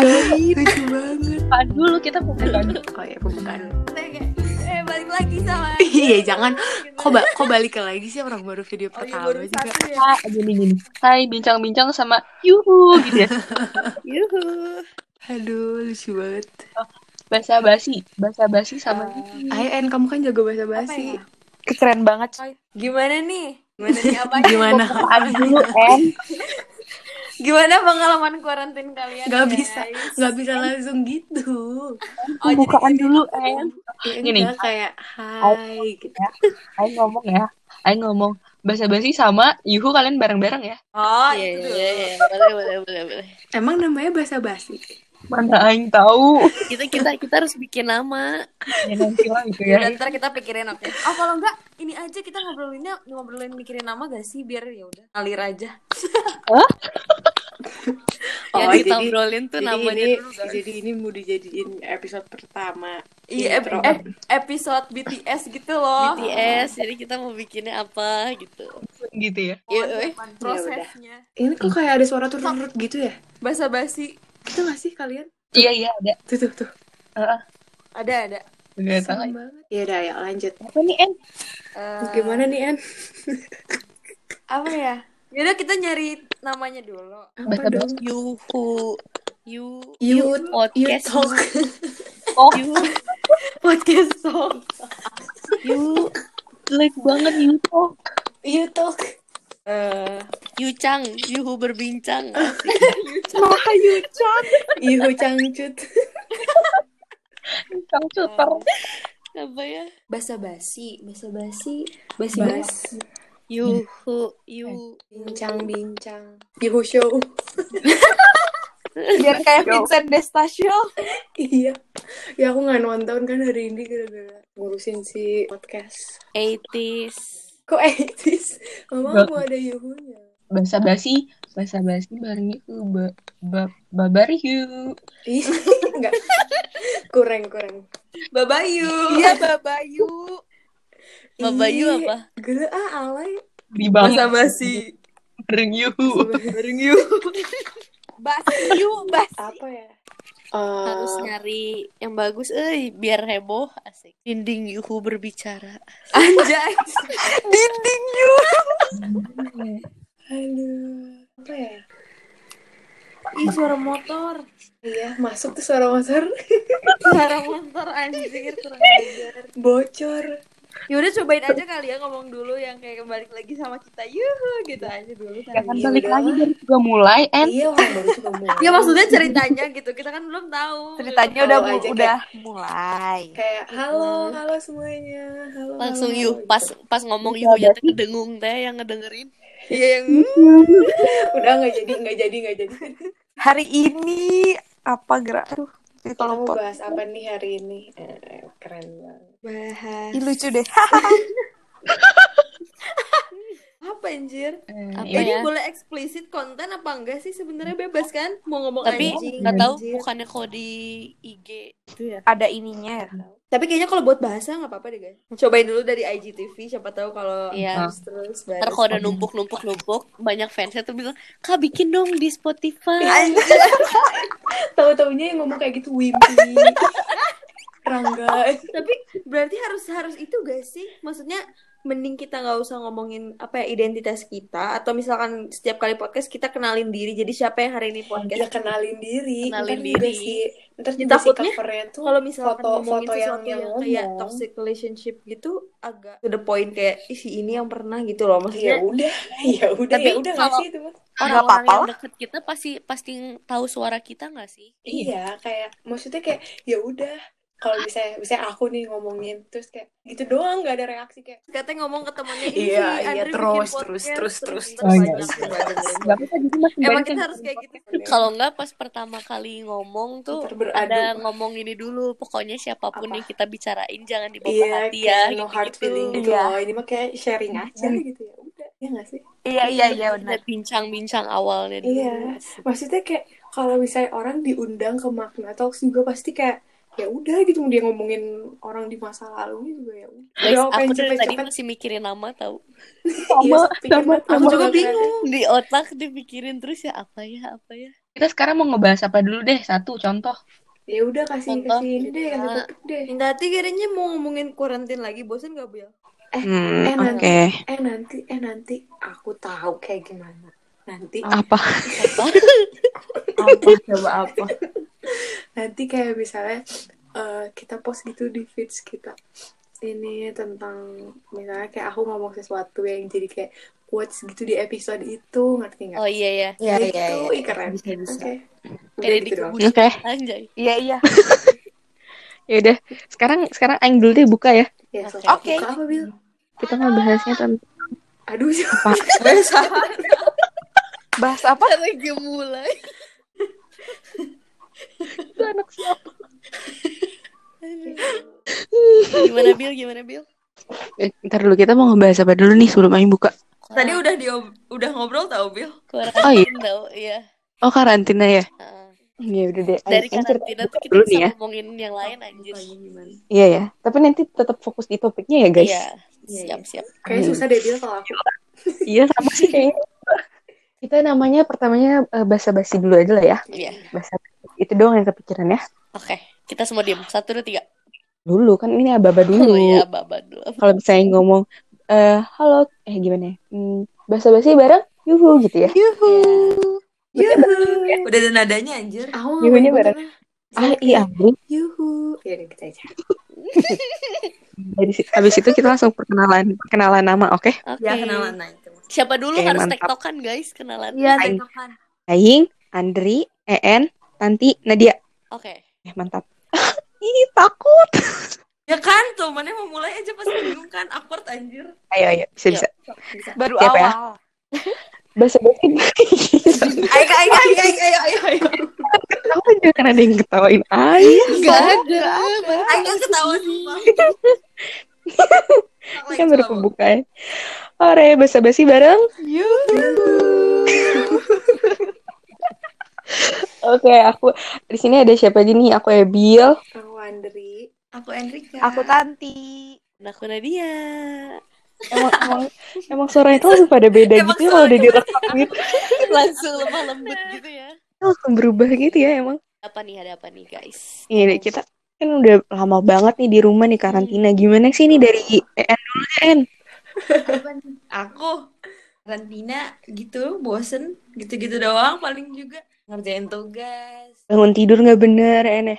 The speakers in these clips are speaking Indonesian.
Coy, lucu banget. Apaan dulu kita pembukaan oh ya pembukaan. Kayak, eh balik lagi sama iya jangan. Kok ba- kok balik lagi sih orang baru video oh iya pertama juga? ya? Ah, gini gini. Hai, bincang-bincang sama Yuhu gitu ya. yuhu. Aduh lucu banget. Bahasa basi, bahasa basi sama Ayo En kamu kan jago bahasa basi ya? Keren banget. gimana nih? Gimana nih apa? Gimana? Dulu, En? Gimana pengalaman kuarantin kalian nggak guys? bisa nggak bisa langsung gitu oh, jadi Pembukaan gini. dulu, En. ya, Gini. enggak kayak hai gitu Ayo ngomong ya. Ayo ngomong. Bahasa basi sama Yuhu kalian bareng-bareng ya. oh Iya, itu iya, iya, boleh, boleh, boleh, boleh. emang namanya bahasa basi Mana aing tahu. Kita kita kita harus bikin nama. Ya nanti lah gitu Ya, ya. udah, ntar kita pikirin oke. Oh kalau enggak ini aja kita ngobrolinnya ngobrolin mikirin nama gak sih biar ya udah ngalir aja. Yang Oh, kita jadi- obrolin tuh jadi namanya ini, dulu jadi ini mau dijadiin episode pertama Iya ep- ep- episode BTS gitu loh. BTS. Jadi kita mau bikinnya apa gitu. Gitu ya. Iya, Oh, eh. prosesnya. ini kok kayak ada suara turun gitu ya Basa basi itu gak sih kalian Iya, iya, ada. tuh tuh tuh Heeh. ada ada. Enggak tahu. Banget ya udah ya lanjut Apa nih, En? Eh, gimana nih En Apa ya? Yaudah kita nyari namanya dulu. apa dong Yuhu. You you you podcast. talk Oh, You Podcast song. you jelek banget Yuhu. you talk Eh, you Chang. Yuhu berbincang. Maka Yuchan. you cangcut Kang Cuter. apa ya? basa basi, basa basi, basi Bas. basi. Yuhu. You. bincang bincang you show Biar kayak Vincent Destasio. iya ya aku nggak nonton kan hari ini gara-gara ngurusin si podcast 80s. kok etis mama Nggak. mau ada yuhunya Bahasa basi, bahasa basi bareng Yuhu. Ba, ba, babar Yuhu. Ih, enggak kurang kurang Babayu. Iya, Babayu. Babayu Ih, apa? gila ah alay Di bangsa basi. bareng Yuhu. Bareng you. Basiu, bas. apa ya Harus Eh, nyari yang bagus, eh biar heboh, asik. Dinding Yuhu berbicara. Anjay. Dinding you. aduh apa ya Ih, suara motor. iya masuk tuh suara motor Suara motor anjir kurang ajar. bocor Yaudah cobain aja kali ya ngomong dulu yang kayak balik lagi sama kita. Yuhu gitu aja dulu. Jangan Iya, balik udah lagi baru juga mulai, En. iya orang baru juga mulai Ya maksudnya ceritanya gitu. Kita kan belum tahu. ceritanya udah aja kayak- udah mulai kayak halo halo semuanya halo Langsung halo. Yuh, pas pas ngomong Iya, Yuh ya berarti- kedengung teh yang ngedengerin. Iya yang udah nggak jadi nggak jadi nggak jadi hari ini apa gerak aduh kita mau bahas apa nih hari ini? Eh, keren banget. Bahas Ih, lucu deh anjir? Eh, Apa Ini ya? boleh eksplisit konten apa enggak sih sebenarnya bebas kan? Mau ngomong Tapi anjing. nggak tahu anjir. bukannya kalau di IG itu ya. ada ininya ya Tapi kayaknya kalau buat bahasa nggak apa-apa deh guys. Cobain dulu dari IGTV siapa tahu kalau Iya. terus terus. Ntar kalau udah numpuk-numpuk-numpuk, banyak fansnya tuh bilang, Kak bikin dong di Spotify. Anjir. tahu taunya yang ngomong kayak gitu Wimpi Rangga Tapi berarti harus harus itu gak sih? Maksudnya mending kita nggak usah ngomongin apa ya identitas kita. Atau misalkan setiap kali podcast kita kenalin diri. Jadi siapa yang hari ini ya podcast kenalin diri. Kenalin ntar juga diri. si ntar Ya, juga si takutnya covernya tuh kalau misalkan foto ngomongin foto yang sesuatu yang yang, kayak ngomong. toxic relationship gitu agak to the point kayak "Ih, si ini yang pernah gitu loh ya maksudnya udah. Ya udah Tapi ya udah kalau- sih itu Orang-orang apa-apa yang deket kita pasti pasti tahu suara kita nggak sih? iya kayak maksudnya kayak ya udah kalau misalnya misalnya aku nih ngomongin terus kayak gitu doang nggak ada reaksi kayak katanya ngomong ke temannya ini Iya, iya, terus, terus, terus, terus, terus. Oh, masih emang kita harus kayak gitu Kalau nggak pas pertama kali ngomong tuh ada ngomong ini dulu. Pokoknya siapa pun Apa? yang kita bicarain jangan dibawa iya hati ya. no hard feeling gitu Iya. loh ini mah kayak sharing aja gitu ya udah ya nggak sih iya iya iya benar Ada bincang-bincang awalnya. Iya, maksudnya kayak kalau misalnya orang diundang ke Magna Talks juga pasti kayak ya udah gitu dia ngomongin orang di masa lalu juga ya udah. Aku dari tadi masih mikirin nama tahu. Iya, Sama, pikir sama, banget. aku juga bingung Di otak dipikirin terus ya apa ya apa ya. Kita sekarang mau ngebahas apa dulu deh? Satu contoh. Ya udah kasih Contoh kasih ini deh, kasih topik deh. Hati kayaknya mau ngomongin kuarantin lagi, bosan gak, Bil? Hmm, Eh oke. nanti, eh nanti, eh nanti aku tahu kayak gimana. Nanti, Apa? Apa? Coba apa? Nanti kayak misalnya eh, kita post gitu di feeds kita. Ini tentang misalnya kayak aku ngomong sesuatu yang jadi kayak quotes gitu di episode itu, ngerti nggak? Oh iya ya. Iya, Gitu, iya, iya. ih, keren. Bisa, bisa. Oke. Gitu di Oke. Anjay. Iya, iya. Ya udah. Sekarang sekarang Aing dulu deh buka ya. Ya, Oke. selesai. Oke. Buka apa, Bil? Kita ngebahasnya tentang Aduh, apa? Bahas apa? Lagi mulai. Itu anak siapa? Gimana Bil? Gimana Bil? Eh, ntar dulu kita mau ngebahas apa dulu nih sebelum Aing buka. Tadi udah di udah ngobrol tau, Bil? Karantina Oh, iya. tau, iya. Oh karantina ya? Heeh. Ya udah deh. Dari karantina tuh kita dulu bisa nih ya. ngomongin yang lain anjir. gimana? Iya ya. Tapi nanti tetap fokus di topiknya ya guys. Iya. Iya, Siap, siap. Kayaknya susah deh, Bil, kalau aku. Iya sama sih kayaknya. Kita namanya pertamanya eh, basa-basi dulu aja lah ya. Iya. Basa itu doang yang kepikiran ya. Oke. Kita semua diem. Satu, dua, tiga. Dulu kan ini aba-aba dulu. Oh iya, baba dulu. Kalau misalnya ngomong eh halo eh gimana ya? Hmm, basa-basi bareng yuhu gitu ya. Yuhu. Yuhu. Udah ada nadanya anjir. Aku Yuhunya bareng. Ah iya. Yuhu. Ya udah kita aja. Dari situ, habis itu kita langsung perkenalan perkenalan nama, oke? Oke. Ya kenalan nah itu. Siapa dulu Oke, harus mantap. tektokan guys kenalan. Iya, tektokan. Aing, Andri, En, Tanti, Nadia. Oke. Eh, mantap. Ih, takut. Ya kan, tuh mana mau mulai aja pasti bingung kan, awkward anjir. Ayo, ayo, bisa bisa. Bisa. Baru Siapa ya? awal. Basa-basi. Ayo, ayo, ayo, ayo, ayo, ayo, ayo. Kenapa jangan ada yang ketawain Aing? Enggak ada. Ayo ketawa sumpah. Ini kan baru pembukaan. Ore, basa-basi bareng. Oke, aku di sini ada siapa aja nih? Aku Ebil. Aku Andri. Aku Enrika. Aku Tanti. Aku Nadia. Emang, emang, emang suaranya tuh langsung pada beda Emang gitu ya kalau udah direkam gitu. Langsung lemah lembut gitu ya. Langsung berubah gitu ya emang. Apa nih? Ada apa nih guys? Ini deh, kita kan udah lama banget nih di rumah nih karantina. Gimana sih ini dari EN dulu En? Aku karantina gitu, bosen, gitu-gitu doang paling juga ngerjain tugas. Bangun tidur nggak bener, En ya?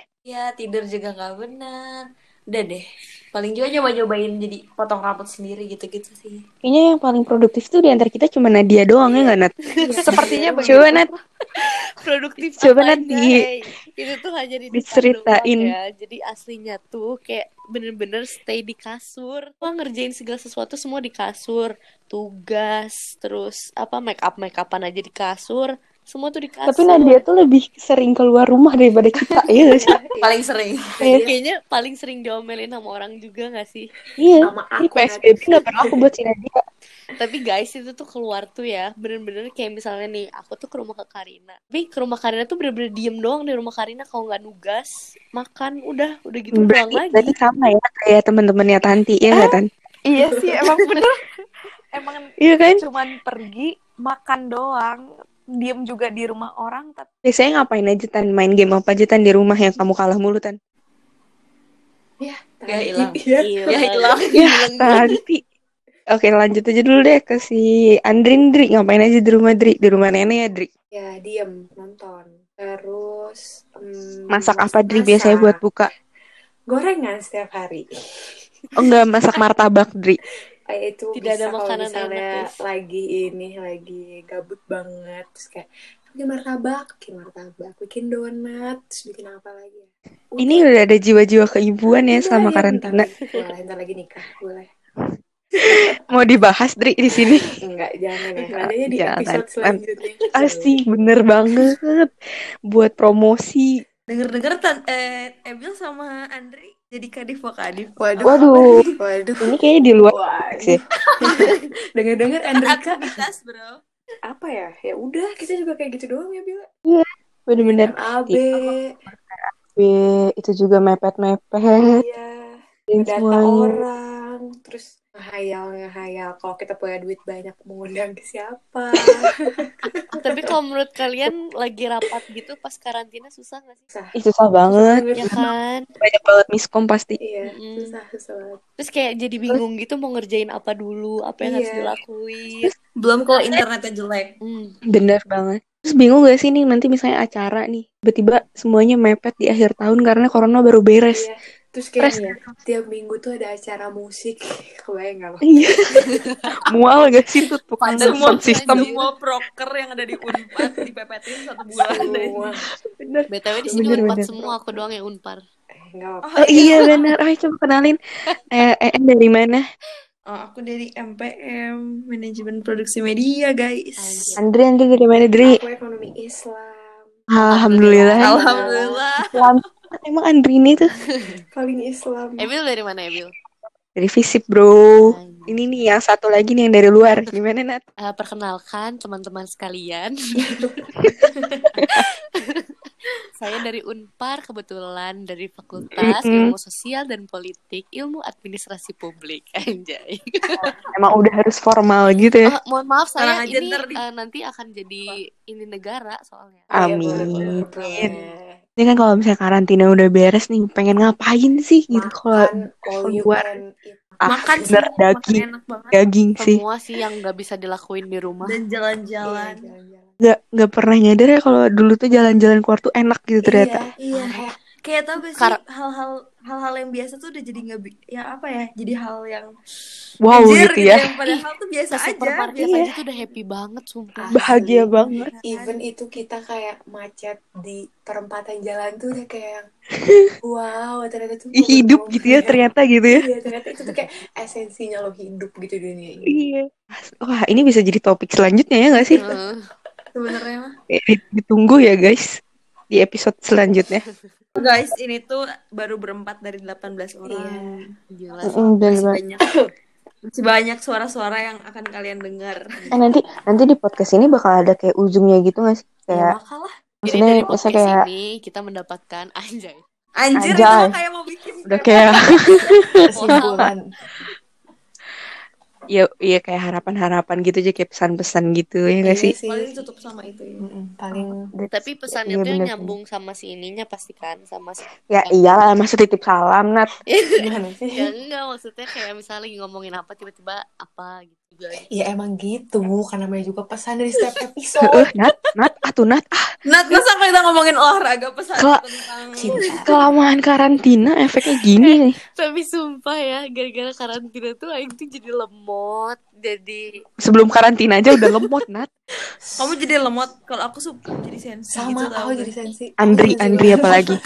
Tidur juga nggak benar. Udah deh, paling juga nyoba-nyobain jadi potong rambut sendiri gitu-gitu sih. Kayaknya yang paling produktif tuh di antara kita cuma Nadia doang ya nggak Nat? Sepertinya begitu. Coba Nat. Produktif Coba nanti anjay? Itu tuh hanya di diceritain. ya. Jadi aslinya tuh kayak bener-bener stay di kasur. Wah ngerjain segala sesuatu semua di kasur. Tugas, terus apa make up make upan aja di kasur. Semua tuh di kasur. Tapi Nadia tuh lebih sering keluar rumah daripada kita, iya sih? Paling sering. Iya. Kayaknya paling sering diomelin sama orang juga gak sih? Iya. Sama Ini aku. PSBB nggak berlaku buat si Nadia. Tapi guys itu tuh keluar tuh ya Bener-bener kayak misalnya nih Aku tuh ke rumah ke Karina Tapi ke rumah Karina tuh bener-bener diem doang di rumah Karina Kalau nggak nugas Makan udah Udah gitu Berarti, lagi berarti sama ya kayak teman-temannya Tanti ya nggak Tan? Iya sih, emang bener. Emang Iya kan? cuman pergi makan doang. Diem juga di rumah orang. Tapi Biasanya ngapain aja Tan? Main game apa aja Tan di rumah yang kamu kalah mulu Tan? Ya, Ya, hilang. Iya. Iya Ya hilang. Ya, Tanti. Oke lanjut aja dulu deh ke si Andrin Dri. Ngapain aja di rumah Dri? Di rumah nenek ya Dri? Ya, diem nonton. Terus mm, Masak apa Dri masak. biasanya buat buka? gorengan setiap hari. Oh enggak masak martabak Dri. Kayak itu Tidak ada bisa kalau makanan misalnya enak, lagi ini lagi gabut banget terus kayak bikin martabak, bikin martabak, bikin donat, terus bikin apa lagi ya? Ini udah ada jiwa-jiwa keibuan ya Udah, selama ya, karantina. Boleh, ntar lagi nikah, boleh. Mau dibahas Dri di sini? Enggak, jangan ya. Nanti aja di Jangan. episode selanjutnya. Pasti bener banget buat promosi. Denger-denger tan eh Ebil sama Andri jadi kadif wakadif. Waduh. Waduh. Waduh. Ini kayaknya di luar sih. Dengar-dengar Andrika Aktivitas bro. apa ya? Ya udah, kita juga kayak gitu doang ya, Bila. Bener-bener. AB, B, itu juga mepet-mepet. iya, Dan data orang, terus ngehayal ngehayal kalau kita punya duit banyak mengundang ke siapa Tapi kalau menurut kalian lagi rapat gitu pas karantina susah gak sih? susah Ih, susah banget. Ya kan? Banyak banget miskom pasti. iya Mm-mm. susah susah banget Terus kayak jadi bingung gitu mau ngerjain apa dulu, apa yang harus Iya. dilakuin. Belum kalau internetnya jelek. Hmm. Bener banget. Terus bingung gak sih nih nanti misalnya acara nih. Tiba-tiba semuanya mepet di akhir tahun karena corona baru beres. iya terus kayak Stres. nih ya, tiap minggu tuh ada acara musik kebayang gak lo Iya. Mual gak sih tuh tukang Padahal semua, system. semua proker yang ada di Unpad dipepetin satu bulan. semua Bener. BTW di sini unpad bener. semua, aku doang yang unpar. eh Oh iya bener. Ayo coba kenalin. Eh, eh dari mana? Oh, aku dari MPM, Manajemen Produksi Media, guys. Andri, Andri dari mana, Dri? aku ekonomi Islam Alhamdulillah. Alhamdulillah. Islam. Emang Andri ini tuh paling Islam Ebil dari mana Ebil? dari fisip, bro. Ini nih yang satu lagi nih yang dari luar. Gimana, Nat? Eh, perkenalkan teman-teman sekalian. Saya dari Unpar kebetulan dari Fakultas Mm-mm. Ilmu Sosial dan Politik, Ilmu Administrasi Publik. Anjay. Emang udah harus formal gitu ya? Oh, mohon maaf saya aja, ini eh, nanti akan jadi ini negara soalnya. Iya, Amin. boleh, boleh, boleh. Ini kan kalau misalnya karantina udah beres nih, pengen ngapain sih gitu kalau keluar. ah, makan sih, bener, makan daging, enak banget. daging sih. Semua sih yang nggak bisa dilakuin di rumah. Dan Iya, jalan-jalan. jalan-jalan. Gak, gak pernah nyadar ya kalau dulu tuh jalan-jalan keluar tuh enak gitu ternyata. iya Iya. kayak tau gak sih hal-hal hal-hal yang biasa tuh udah jadi nggak bi- ya apa ya? Jadi hal yang Wow anjir gitu ya. Yang padahal tuh biasa Ke aja. supermarket Iya. aja tuh udah happy banget sumpah. Bahagia Asli. banget. even itu kita kayak macet di perempatan jalan tuh udah kayak yang, wow ternyata tuh Ih, Hidup gitu ya ternyata gitu ya. iya ternyata itu tuh kayak esensinya lo hidup gitu di dunia ini Iya. Wah ini bisa jadi topik selanjutnya ya gak sih? Heeh. Sebenarnya mah. Eh, di- Ditunggu ya guys di episode selanjutnya. Guys, ini tuh baru berempat dari 18 orang. Iya. Gila. Mm, Masih ba- banyak masih banyak suara-suara yang akan kalian dengar. Eh nanti nanti di podcast ini bakal ada kayak ujungnya gitu gak sih? Ya Kayak bakal lah. Jadi maksudnya dari podcast kayak ini kita mendapatkan anjay. Anjir, Anjay. kayak mau bikin udah kayak kesimpulan ya iya kayak harapan-harapan gitu aja kayak pesan-pesan gitu ya gak Iya sih? sih. paling tutup sama itu ya. Mm-mm, paling Tapi pesannya Iya, tuh yang bener, nyambung sama si ininya pasti kan sama si Ya iyalah masa titip salam Nat. gimana sih ya enggak maksudnya kayak misalnya lagi ngomongin apa tiba-tiba apa gitu juga. ya emang gitu karena namanya juga pesan dari setiap Eh, episode Nat, Nat, atuh Nat, ah, Nat, masa kita ngomongin olahraga pesan Kela- tentang cinta kelamaan karantina efeknya gini nih. Tapi sumpah ya gara-gara karantina tuh Aing tuh jadi lemot jadi Sebelum karantina aja udah lemot Nat. Kamu jadi lemot, kalau aku suka jadi sensi sama gitu aku jadi sensi Andri, Andri apalagi.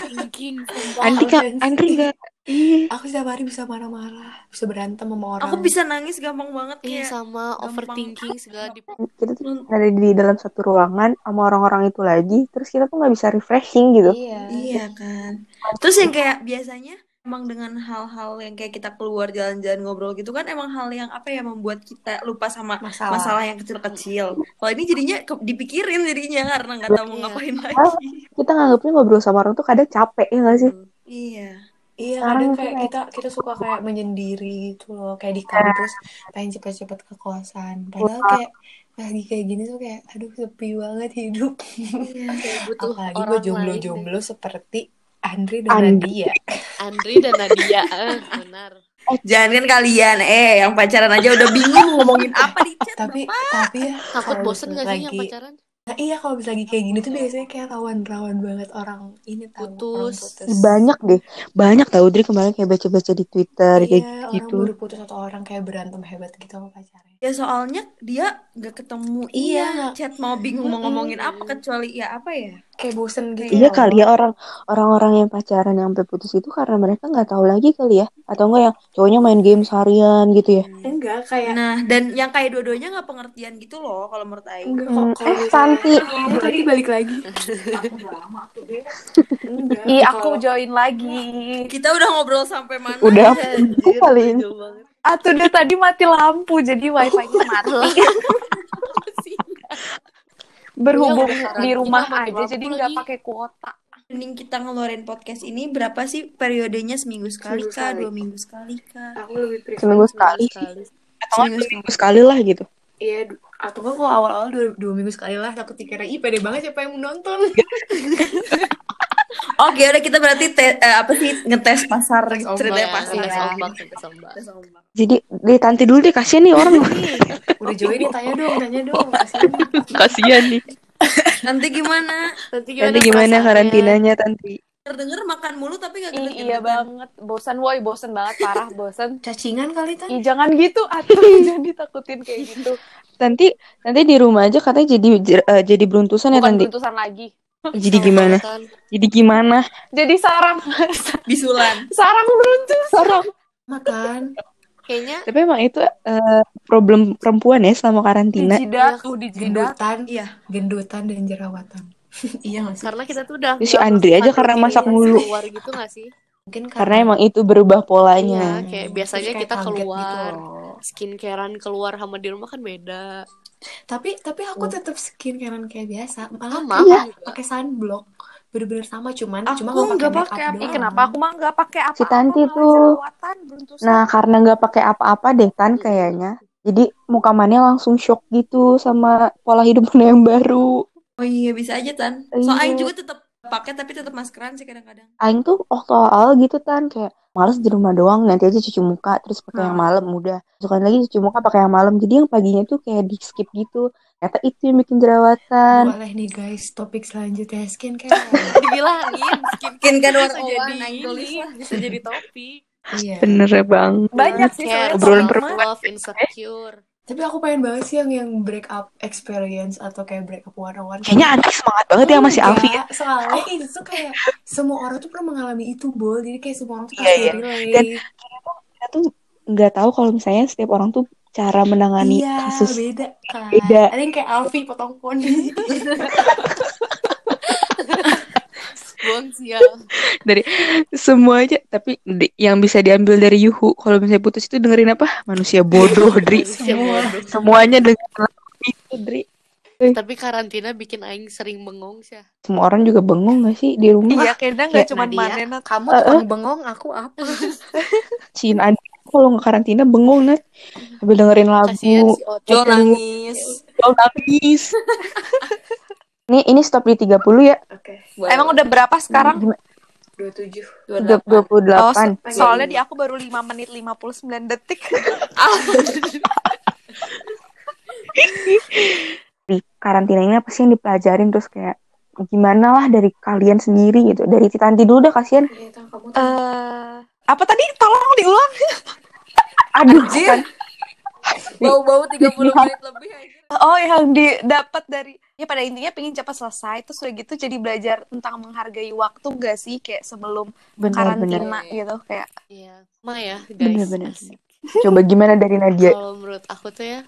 Andri. Andri gak. Iya. aku setiap hari bisa marah-marah bisa berantem sama orang Aku bisa nangis gampang banget Iya kayak sama gampang. overthinking segala di Kita tuh ada di dalam satu ruangan sama orang-orang itu lagi, terus kita tuh nggak bisa refreshing gitu. iya Iya kan. Terus yang kayak biasanya emang dengan hal-hal yang kayak kita keluar jalan-jalan ngobrol gitu kan emang hal yang apa ya membuat kita lupa sama masalah, masalah yang kecil-kecil. Kalau ini jadinya ke- dipikirin jadinya karena nggak tahu mau Iya. ngapain lagi. Kita nganggapnya ngobrol sama orang tuh kadang capek ya gak sih? Iya. Iya, Sekarang kadang kayak kayak- kita kita suka kayak menyendiri gitu loh, kayak di kampus pengen cepet-cepet ke kosan. Padahal kayak lagi kayak gini tuh kayak aduh sepi banget hidup. Iya. kayak butuh Apalagi gue jomblo-jomblo seperti Andri dan Andri. Nadia. Andri dan Nadia eh, benar Jangan kan kalian eh yang pacaran aja udah bingung ngomongin apa di chat. Tapi tapi ya takut bosen gak sih yang lagi pacaran Nah, iya kalau bisa lagi kayak gini tuh biasanya kayak rawan-rawan banget orang ini tahu orang Putus. putus. Banyak deh, banyak tau Dri kemarin kayak baca-baca di Twitter kayak Iya, orang gitu. baru putus atau orang kayak berantem hebat gitu sama pacarnya. Ya soalnya dia nggak ketemu Iya. chat mau bingung mau ngomongin apa kecuali ya apa ya? Kayak bosen gitu. Iya kali ya orang orang-orang yang pacaran yang sampai putus itu karena mereka nggak tahu lagi kali ya, atau enggak yang cowoknya main game seharian gitu ya. Enggak kayak Nah, dan yang kayak dua-duanya nggak pengertian gitu loh kalau menurut Aing. enggak Hmm, kok eh Santi, tadi balik lagi. Enggak. Ih, aku join lagi. Kita udah ngobrol sampai mana? udah Anjir, kali ini. Atuh udah tadi mati lampu, jadi wifi-nya mati. Berhubung Iya, di rumah aja, lampu jadi nggak pakai kuota. Mending kita ngeluarin podcast ini berapa sih periodenya seminggu sekali Seminggu kah, sekali. dua minggu sekali kah? aku lebih prefer Seminggu sekali. Atau Seminggu dua minggu sekali lah gitu. Iya, atau enggak kalau awal-awal dua, dua minggu sekali lah takut dikira ih pede banget siapa yang menonton. Oke, udah kita berarti te- eh, apa sih ngetes pasar ombak ceritanya ya, pasar. tes ombak, tes. Jadi di Tanti dulu deh kasihan nih orang. Udah Joey nih tanya dong, tanya dong. Kasihan. kasihan nih. Nanti gimana? Nanti Nanti gimana karantinanya Tanti? Terdengar makan mulu tapi gak gendut iya banget. Bosan woi, bosan banget parah, bosan. Cacingan kali tan. Ih, jangan gitu atuh, jangan ditakutin kayak gitu. Tanti nanti di rumah aja katanya jadi eh, jadi beruntusan ya Bukan Tanti. beruntusan lagi. Jadi gimana? Jadi gimana? Jadi sarang Bisulan. sarang beruntus. Sarang. Makan. Kayaknya Tapi emang itu eh, problem perempuan ya selama karantina. Dijidat, tuh dijidat. Gendutan, Iya. gendutan dan jerawatan. Iya nggak sih? karena kita tuh udah si Andri aja karena masak mulu. keluar gitu gak sih? Mungkin Karena emang itu berubah Iya, polanya. kayak Terus biasanya kayak kita kaget keluar gitu skincarean keluar sama di rumah kan beda. Tapi tapi aku tetap skincarean kayak biasa. Malah Sama iya, aku juga. pakai sunblock. Bener-bener sama cuman Aku cuma nggak pakai pakai apa- doang. kenapa aku mah nggak pakai apa-apa? Si Tanti tuh. Nah, karena nggak pakai apa-apa deh kan kayaknya. Jadi muka mannya langsung shock gitu sama pola hidup mana yang baru. Oh iya bisa aja Tan. So Iya. Aing juga tetap pakai tapi tetap maskeran sih kadang-kadang. Aing tuh waktu awal gitu kan kayak males di rumah doang nanti aja cuci muka terus pakai yang Hmm. malam udah besokan lagi cuci muka pakai yang malam jadi yang paginya tuh kayak di skip gitu ternyata itu yang bikin jerawatan Boleh nih guys, topik selanjutnya skincare. Dibilangin skincare 101, jadi ini, bisa jadi topik. iya. bener banget Banyak sih obrolan perempuan. love, insecure. Tapi aku pengen banget sih yang yang break up experience atau kayak break up one on one. kayaknya Andri semangat banget ya masih Alfi ya Soalnya itu tuh kayak semua orang tuh pernah mengalami itu, Bol. Jadi kayak semua orang tuh Iya, pasti iya. relate. Dan kita tuh nggak tahu kalau misalnya setiap orang tuh cara menangani iya, kasus beda kan. Beda. Ada yang kayak Alfi potong poni. Buang sial. dari semua aja tapi di- yang bisa diambil dari Yuhu kalau misalnya putus itu dengerin apa manusia bodoh Dri bodoh. semuanya dengerin itu Dri Tapi karantina bikin aing sering bengong sih. semua orang juga bengong gak sih di rumah Iya, kayaknya nggak Kayak cuma Manena. Kamu Eh, tukang bengong, aku apa? Cin Adi kalau nggak karantina bengong Nat sambil dengerin lagu Kasihan si Ocha. Jo nangis. Oh, nangis ini ini stop di 30 ya Oke, Emang udah berapa sekarang? Gimana? 27. Tiga- 28 Oh, so- Pagi. soalnya di aku baru 5 menit 59 detik. di karantina ini apa sih yang dipelajarin terus kayak gimana lah dari kalian sendiri gitu dari Titanti dulu dah kasihan Iya. Eh, apa tadi? Tolong diulang. aduh Anjir. Bau-bau 30 menit lebih aja. Oh, yang didapat dari ya pada intinya pengen cepat selesai terus udah gitu jadi belajar tentang menghargai waktu gak sih kayak sebelum bener-bener karantina gitu kayak Iya, Ma ya, guys. Asik. coba gimana dari Nadia Kalau menurut aku tuh ya,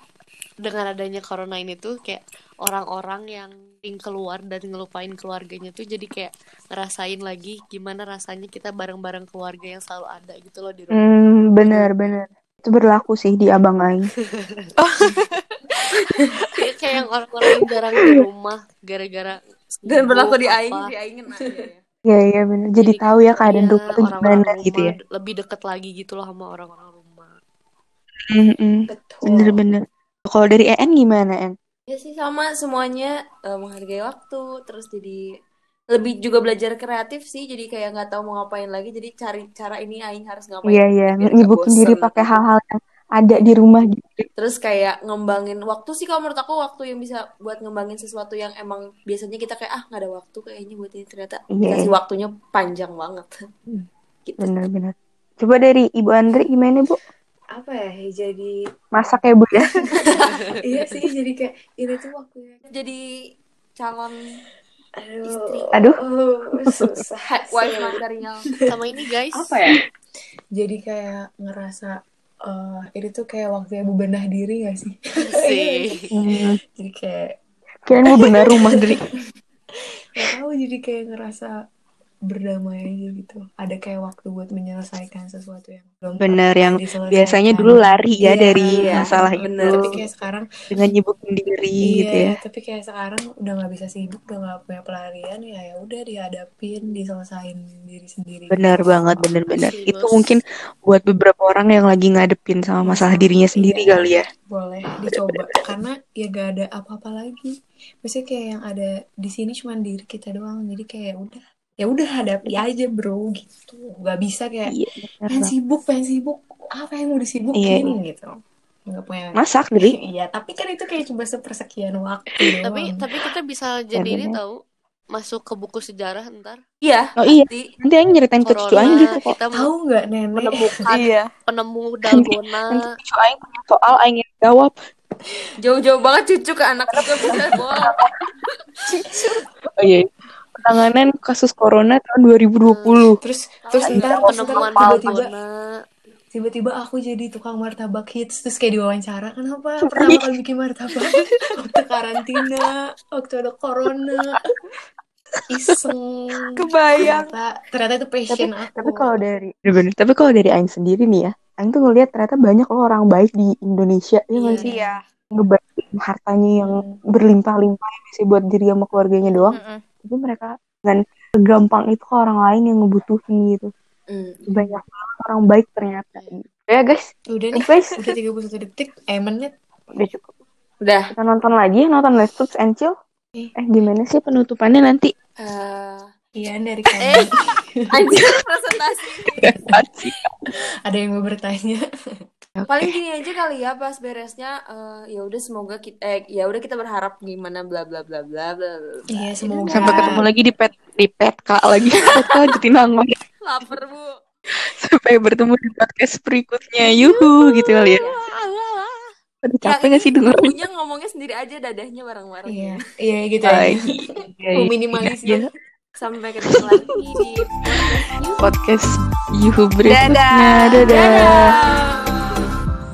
dengan adanya corona ini tuh kayak orang-orang yang sering keluar dan ngelupain keluarganya tuh jadi kayak ngerasain lagi gimana rasanya kita bareng-bareng keluarga yang selalu ada gitu loh di rumah. hmm, bener-bener itu berlaku sih di abang Aing Kayak, yang orang-orang jarang di rumah gara-gara Dan berlaku di aing, di aingin aja ya. Iya iya bener. Jadi tahu ya keadaan iya, rumah tuh gimana gitu ya. lebih deket lagi gitu loh sama orang-orang rumah. Mm-mm. Betul. Bener-bener. Kalau dari EN gimana En? Ya sih sama semuanya eh, menghargai waktu terus jadi lebih juga belajar kreatif sih jadi kayak nggak tahu mau ngapain lagi jadi cari cara ini aing harus ngapain Iya iya. Nyibukin diri pakai hal-hal yang ada di rumah gitu. terus kayak ngembangin waktu sih kalau menurut aku waktu yang bisa buat ngembangin sesuatu yang emang biasanya kita kayak ah nggak ada waktu kayaknya buat ini ternyata Iya. dikasih waktunya panjang banget gitu Bener-bener. Coba dari Ibu Andri gimana Bu? Apa ya? Jadi Masak ya Bu ya? iya sih jadi kayak ini tuh waktunya. jadi calon Aduh. Istri. Aduh. Oh, susah. wife material Sama ini guys. apa ya? Jadi kayak ngerasa eh ini tuh kayak waktunya bebenah diri gak sih? Sih. Hmm. Jadi kayak Kirain mau benar rumah Dri. gak tahu jadi kayak ngerasa berdamai aja gitu ada kayak waktu buat menyelesaikan sesuatu yang belum Bener, pernah yang biasanya dulu lari ya Iya, dari iya, masalah bener. itu tapi kayak sekarang dengan nyibukin diri iya gitu ya tapi kayak sekarang udah nggak bisa sibuk udah nggak punya pelarian ya ya udah dihadapin diselesain diri sendiri benar gitu. banget bener-bener Serius. itu mungkin buat beberapa orang yang lagi ngadepin sama masalah dirinya sendiri Iya. kali ya boleh dicoba karena ya gak ada apa-apa lagi maksudnya kayak yang ada di sini cuma diri kita doang jadi kayak udah ya udah hadapi aja bro gitu nggak bisa kayak iya pengen sibuk pengen sibuk apa yang mau disibukin Iya, gitu nggak punya masak diri iya tapi kan itu kayak cuma sepersekian waktu Tapi doang tapi kita bisa jadi ini tahu masuk ke buku sejarah ntar. Iya. oh iya Di, nanti yang nyeritain ke cucu Aing gitu kok kita tahu nggak nenek menemukan Iya. penemu nanti dalgona. nanti cucu Aing punya soal Aing yang jawab jauh-jauh banget cucu ke anak. Wow. oh iya penanganan kasus corona tahun 2020 terus terus Tahu ntar nggak terus penemuan tiba-tiba tiba-tiba aku jadi tukang martabak hits terus kayak diwawancara kenapa pertama kali bikin martabak waktu karantina waktu ada corona iseng Kebayang. ternyata ternyata itu passion aku tapi kalau dari bener tapi kalau dari Aing sendiri nih ya Aing tuh ngeliat ternyata banyak loh orang baik di Indonesia ya nggak Iya. sih Iya. ngebagiin hartanya yang Hmm. berlimpah-limpah ya sih buat diri sama keluarganya doang Mm-mm. Tapi mereka dengan gampang itu ke orang lain yang ngebutuhin gitu. Hmm. banyak banget orang baik ternyata. Ya guys. Udah nih guys udah 31 detik eh menit udah cukup. Udah. kita nonton lagi nonton Let's Talk and Chill. Eh. eh gimana sih penutupannya nanti? Eh, iya dari kami. anjir presentasi. ada yang mau bertanya Paling gini aja kali ya pas beresnya eh, ya udah semoga kita eh ya udah kita berharap gimana bla bla bla bla bla. bla. iya semoga sampai ketemu lagi di pet di pet kak lagi kak Jatinangor Lapar bu. sampai bertemu di podcast berikutnya yuhu gitu kali ya Aduh, capek gak sih denger Punya ngomongnya sendiri aja dadahnya bareng-bareng. iya iya gitu aja iya, iya. Sampai ketemu lagi di podcast yuhu berikutnya Dadah. dadah. Dadah.